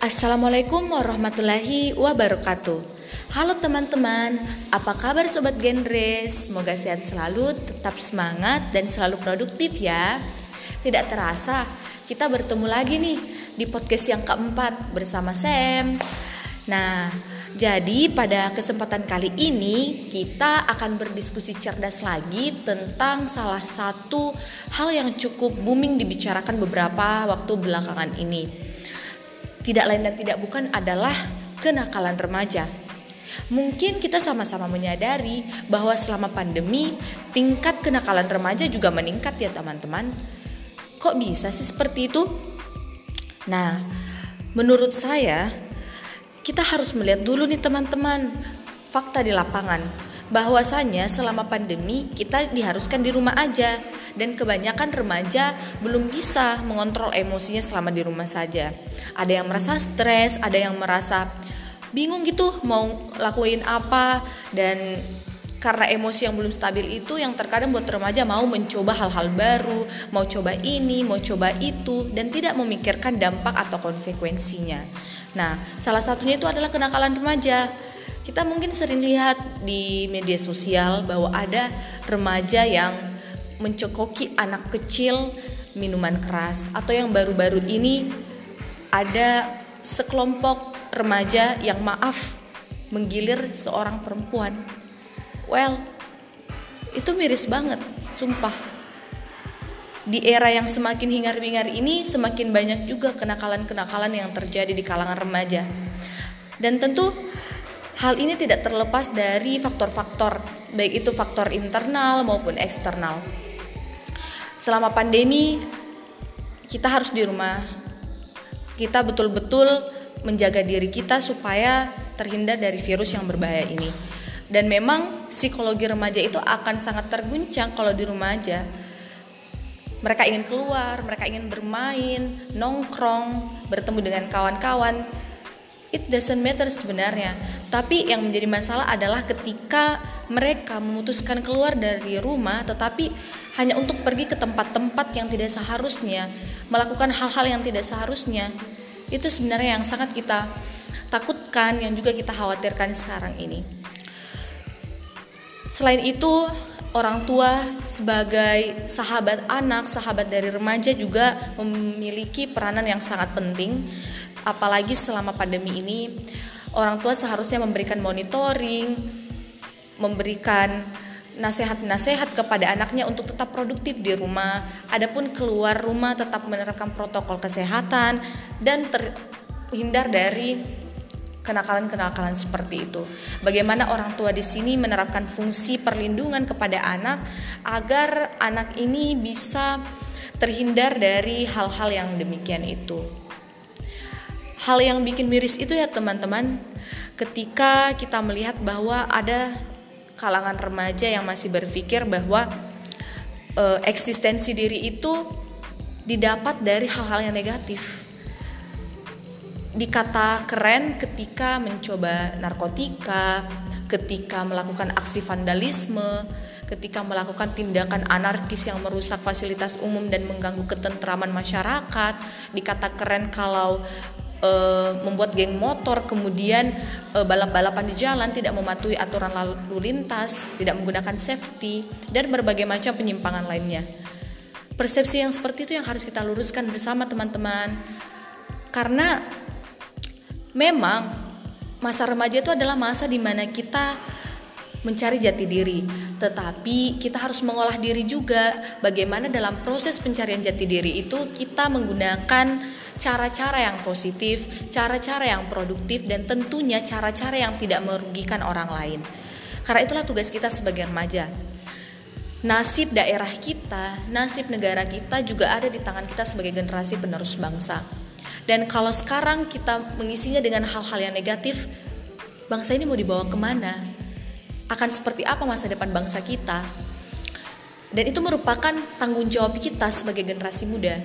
Assalamualaikum warahmatullahi wabarakatuh. Halo teman-teman, apa kabar sobat genre? Semoga sehat selalu, tetap semangat dan selalu produktif ya. Tidak terasa, kita bertemu lagi nih di podcast yang keempat bersama Sam. Nah, jadi pada kesempatan kali ini kita akan berdiskusi cerdas lagi tentang salah satu hal yang cukup booming dibicarakan beberapa waktu belakangan ini. Tidak lain dan tidak bukan adalah kenakalan remaja. Mungkin kita sama-sama menyadari bahwa selama pandemi tingkat kenakalan remaja juga meningkat ya teman-teman. Kok bisa sih seperti itu? Nah, menurut saya kita harus melihat dulu nih teman-teman fakta di lapangan bahwasanya selama pandemi kita diharuskan di rumah aja dan kebanyakan remaja belum bisa mengontrol emosinya selama di rumah saja. Ada yang merasa stres, ada yang merasa bingung gitu mau lakuin apa dan karena emosi yang belum stabil itu yang terkadang buat remaja mau mencoba hal-hal baru, mau coba ini, mau coba itu dan tidak memikirkan dampak atau konsekuensinya. Nah, salah satunya itu adalah kenakalan remaja. Kita mungkin sering lihat di media sosial bahwa ada remaja yang mencokoki anak kecil minuman keras atau yang baru-baru ini ada sekelompok remaja yang maaf menggilir seorang perempuan. Well, itu miris banget, sumpah. Di era yang semakin hingar-bingar ini semakin banyak juga kenakalan-kenakalan yang terjadi di kalangan remaja. Dan tentu hal ini tidak terlepas dari faktor-faktor, baik itu faktor internal maupun eksternal. Selama pandemi kita harus di rumah. Kita betul-betul menjaga diri kita supaya terhindar dari virus yang berbahaya ini. Dan memang psikologi remaja itu akan sangat terguncang kalau di rumah aja. Mereka ingin keluar, mereka ingin bermain, nongkrong, bertemu dengan kawan-kawan. It doesn't matter sebenarnya. Tapi yang menjadi masalah adalah ketika mereka memutuskan keluar dari rumah tetapi hanya untuk pergi ke tempat-tempat yang tidak seharusnya, melakukan hal-hal yang tidak seharusnya itu sebenarnya yang sangat kita takutkan, yang juga kita khawatirkan sekarang ini. Selain itu, orang tua sebagai sahabat anak, sahabat dari remaja juga memiliki peranan yang sangat penting. Apalagi selama pandemi ini, orang tua seharusnya memberikan monitoring, memberikan nasihat-nasihat kepada anaknya untuk tetap produktif di rumah. Adapun keluar rumah tetap menerapkan protokol kesehatan dan terhindar dari kenakalan-kenakalan seperti itu. Bagaimana orang tua di sini menerapkan fungsi perlindungan kepada anak agar anak ini bisa terhindar dari hal-hal yang demikian itu. Hal yang bikin miris itu ya teman-teman, ketika kita melihat bahwa ada kalangan remaja yang masih berpikir bahwa e, eksistensi diri itu didapat dari hal-hal yang negatif. Dikata keren ketika mencoba narkotika, ketika melakukan aksi vandalisme, ketika melakukan tindakan anarkis yang merusak fasilitas umum dan mengganggu ketentraman masyarakat, dikata keren kalau uh, membuat geng motor, kemudian uh, balap-balapan di jalan, tidak mematuhi aturan lalu lintas, tidak menggunakan safety, dan berbagai macam penyimpangan lainnya. Persepsi yang seperti itu yang harus kita luruskan bersama teman-teman, karena memang masa remaja itu adalah masa di mana kita mencari jati diri, tetapi kita harus mengolah diri juga. Bagaimana dalam proses pencarian jati diri itu kita menggunakan cara-cara yang positif, cara-cara yang produktif, dan tentunya cara-cara yang tidak merugikan orang lain. Karena itulah tugas kita sebagai remaja. Nasib daerah kita, nasib negara kita juga ada di tangan kita sebagai generasi penerus bangsa. Dan kalau sekarang kita mengisinya dengan hal-hal yang negatif, bangsa ini mau dibawa ke mana? Akan seperti apa masa depan bangsa kita? Dan itu merupakan tanggung jawab kita sebagai generasi muda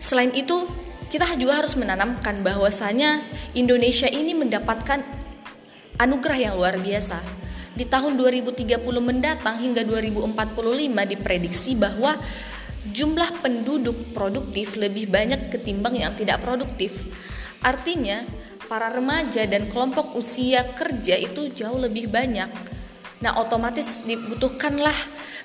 Selain itu, kita juga harus menanamkan bahwasanya Indonesia ini mendapatkan anugerah yang luar biasa. Di tahun 2030 mendatang hingga 2045 diprediksi bahwa jumlah penduduk produktif lebih banyak ketimbang yang tidak produktif. Artinya, para remaja dan kelompok usia kerja itu jauh lebih banyak. Nah, otomatis dibutuhkanlah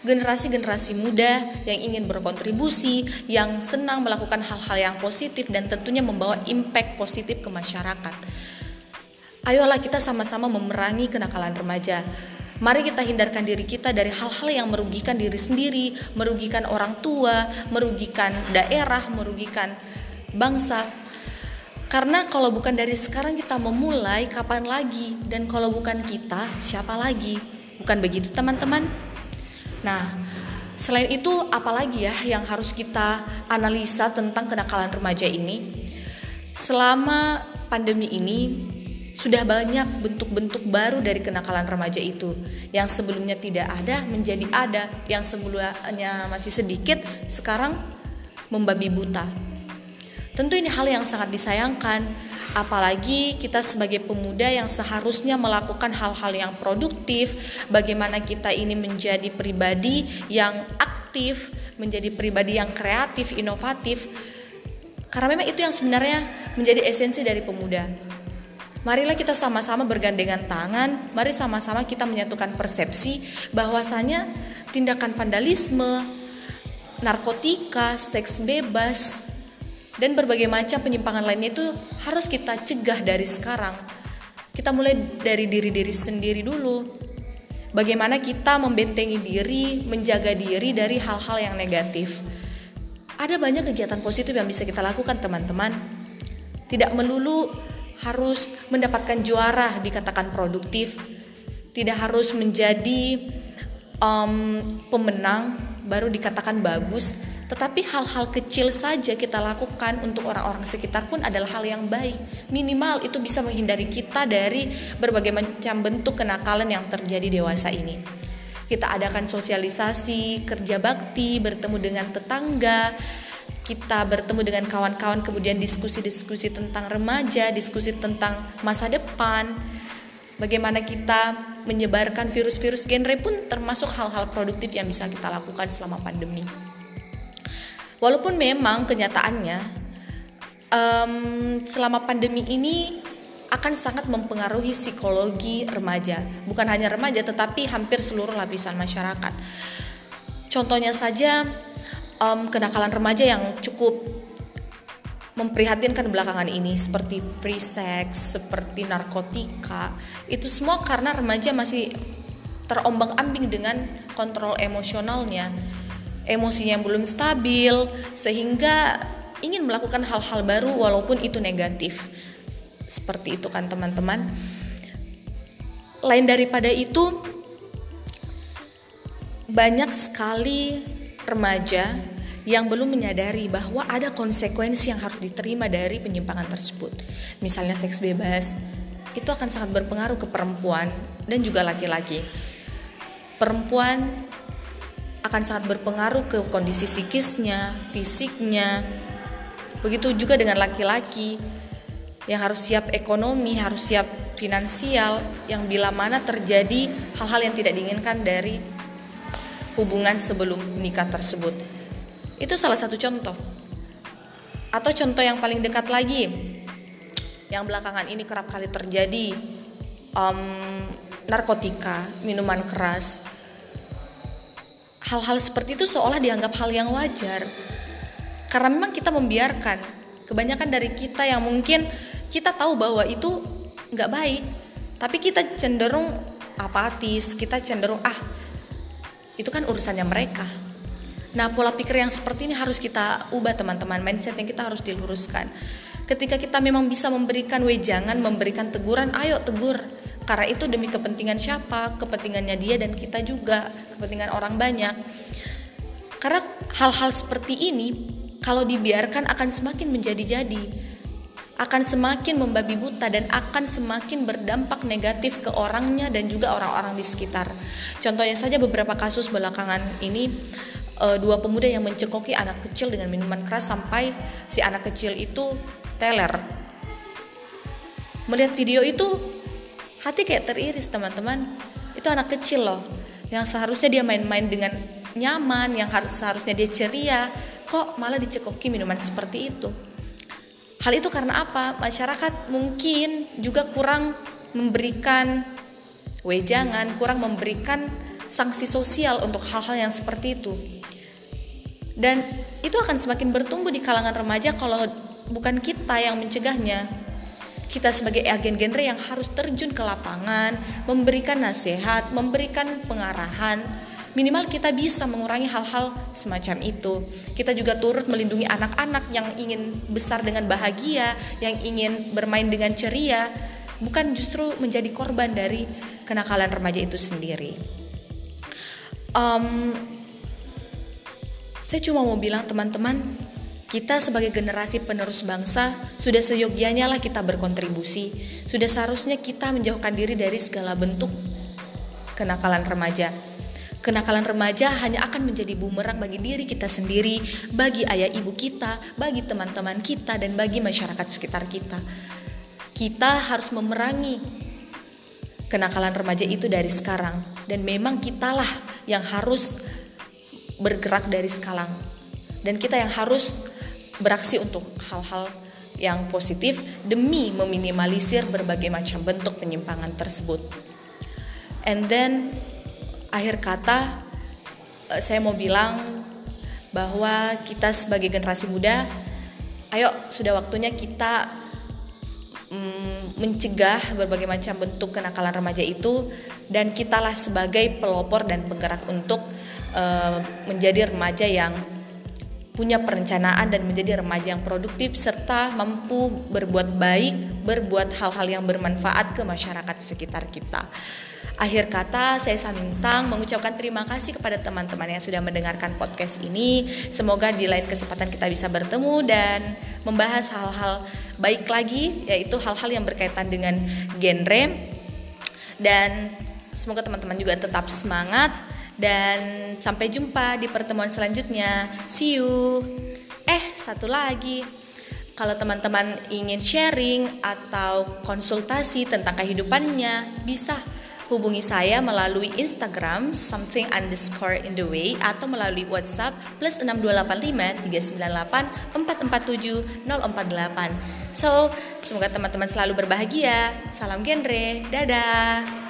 generasi-generasi muda yang ingin berkontribusi, yang senang melakukan hal-hal yang positif dan tentunya membawa impact positif ke masyarakat. Ayolah kita sama-sama memerangi kenakalan remaja. Mari kita hindarkan diri kita dari hal-hal yang merugikan diri sendiri, merugikan orang tua, merugikan daerah, merugikan bangsa. Karena kalau bukan dari sekarang kita memulai, kapan lagi? Dan kalau bukan kita, siapa lagi? Bukan begitu, teman-teman? Nah, selain itu, apalagi ya yang harus kita analisa tentang kenakalan remaja ini? Selama pandemi ini, sudah banyak bentuk-bentuk baru dari kenakalan remaja itu yang sebelumnya tidak ada menjadi ada yang sebelumnya masih sedikit sekarang membabi buta Tentu ini hal yang sangat disayangkan, apalagi kita sebagai pemuda yang seharusnya melakukan hal-hal yang produktif, bagaimana kita ini menjadi pribadi yang aktif, menjadi pribadi yang kreatif, inovatif. Karena memang itu yang sebenarnya menjadi esensi dari pemuda. Marilah kita sama-sama bergandengan tangan, mari sama-sama kita menyatukan persepsi bahwasanya tindakan vandalisme, narkotika, seks bebas, dan berbagai macam penyimpangan lainnya itu harus kita cegah dari sekarang. Kita mulai dari diri-diri sendiri dulu. Bagaimana kita membentengi diri, menjaga diri dari hal-hal yang negatif. Ada banyak kegiatan positif yang bisa kita lakukan, teman-teman. Tidak melulu harus mendapatkan juara dikatakan produktif. Tidak harus menjadi um, pemenang baru dikatakan bagus tetapi hal-hal kecil saja kita lakukan untuk orang-orang sekitar pun adalah hal yang baik. Minimal itu bisa menghindari kita dari berbagai macam bentuk kenakalan yang terjadi dewasa ini. Kita adakan sosialisasi, kerja bakti, bertemu dengan tetangga, kita bertemu dengan kawan-kawan kemudian diskusi-diskusi tentang remaja, diskusi tentang masa depan. Bagaimana kita menyebarkan virus-virus genre pun termasuk hal-hal produktif yang bisa kita lakukan selama pandemi. Walaupun memang kenyataannya um, selama pandemi ini akan sangat mempengaruhi psikologi remaja, bukan hanya remaja tetapi hampir seluruh lapisan masyarakat. Contohnya saja um, kenakalan remaja yang cukup memprihatinkan belakangan ini seperti free sex, seperti narkotika, itu semua karena remaja masih terombang-ambing dengan kontrol emosionalnya emosinya belum stabil sehingga ingin melakukan hal-hal baru walaupun itu negatif. Seperti itu kan teman-teman. Lain daripada itu banyak sekali remaja yang belum menyadari bahwa ada konsekuensi yang harus diterima dari penyimpangan tersebut. Misalnya seks bebas, itu akan sangat berpengaruh ke perempuan dan juga laki-laki. Perempuan akan sangat berpengaruh ke kondisi psikisnya, fisiknya. Begitu juga dengan laki-laki yang harus siap ekonomi, harus siap finansial, yang bila mana terjadi hal-hal yang tidak diinginkan dari hubungan sebelum nikah tersebut. Itu salah satu contoh. Atau contoh yang paling dekat lagi, yang belakangan ini kerap kali terjadi, um, narkotika, minuman keras, hal-hal seperti itu seolah dianggap hal yang wajar. Karena memang kita membiarkan. Kebanyakan dari kita yang mungkin kita tahu bahwa itu nggak baik tapi kita cenderung apatis kita cenderung ah itu kan urusannya mereka. Nah pola pikir yang seperti ini harus kita ubah teman-teman. Mindset yang kita harus diluruskan. Ketika kita memang bisa memberikan wejangan memberikan teguran ayo tegur karena itu demi kepentingan siapa kepentingannya dia dan kita juga kepentingan orang banyak karena hal-hal seperti ini kalau dibiarkan akan semakin menjadi-jadi akan semakin membabi buta dan akan semakin berdampak negatif ke orangnya dan juga orang-orang di sekitar. Contohnya saja beberapa kasus belakangan ini e, dua pemuda yang mencekoki anak kecil dengan minuman keras sampai si anak kecil itu teler. Melihat video itu hati kayak teriris teman-teman itu anak kecil loh yang seharusnya dia main-main dengan nyaman yang harus seharusnya dia ceria kok malah dicekoki minuman seperti itu Hal itu karena apa? Masyarakat mungkin juga kurang memberikan wejangan, kurang memberikan sanksi sosial untuk hal-hal yang seperti itu. Dan itu akan semakin bertumbuh di kalangan remaja kalau bukan kita yang mencegahnya. Kita sebagai agen genre yang harus terjun ke lapangan, memberikan nasihat, memberikan pengarahan, minimal kita bisa mengurangi hal-hal semacam itu. Kita juga turut melindungi anak-anak yang ingin besar dengan bahagia, yang ingin bermain dengan ceria, bukan justru menjadi korban dari kenakalan remaja itu sendiri. Um, saya cuma mau bilang teman-teman, kita sebagai generasi penerus bangsa sudah seyogianya lah kita berkontribusi. Sudah seharusnya kita menjauhkan diri dari segala bentuk kenakalan remaja Kenakalan remaja hanya akan menjadi bumerang bagi diri kita sendiri, bagi ayah ibu kita, bagi teman-teman kita, dan bagi masyarakat sekitar kita. Kita harus memerangi kenakalan remaja itu dari sekarang, dan memang kitalah yang harus bergerak dari sekarang, dan kita yang harus beraksi untuk hal-hal yang positif demi meminimalisir berbagai macam bentuk penyimpangan tersebut. And then akhir kata eh, saya mau bilang bahwa kita sebagai generasi muda ayo sudah waktunya kita mm, mencegah berbagai macam bentuk kenakalan remaja itu dan kitalah sebagai pelopor dan penggerak untuk uh, menjadi remaja yang punya perencanaan dan menjadi remaja yang produktif serta mampu berbuat baik, berbuat hal-hal yang bermanfaat ke masyarakat sekitar kita. Akhir kata, saya Samintang mengucapkan terima kasih kepada teman-teman yang sudah mendengarkan podcast ini. Semoga di lain kesempatan kita bisa bertemu dan membahas hal-hal baik lagi, yaitu hal-hal yang berkaitan dengan genre. Dan semoga teman-teman juga tetap semangat dan sampai jumpa di pertemuan selanjutnya. See you. Eh, satu lagi. Kalau teman-teman ingin sharing atau konsultasi tentang kehidupannya, bisa Hubungi saya melalui Instagram something underscore in the way atau melalui WhatsApp plus 6285 398 447 048. So, semoga teman-teman selalu berbahagia. Salam genre. Dadah.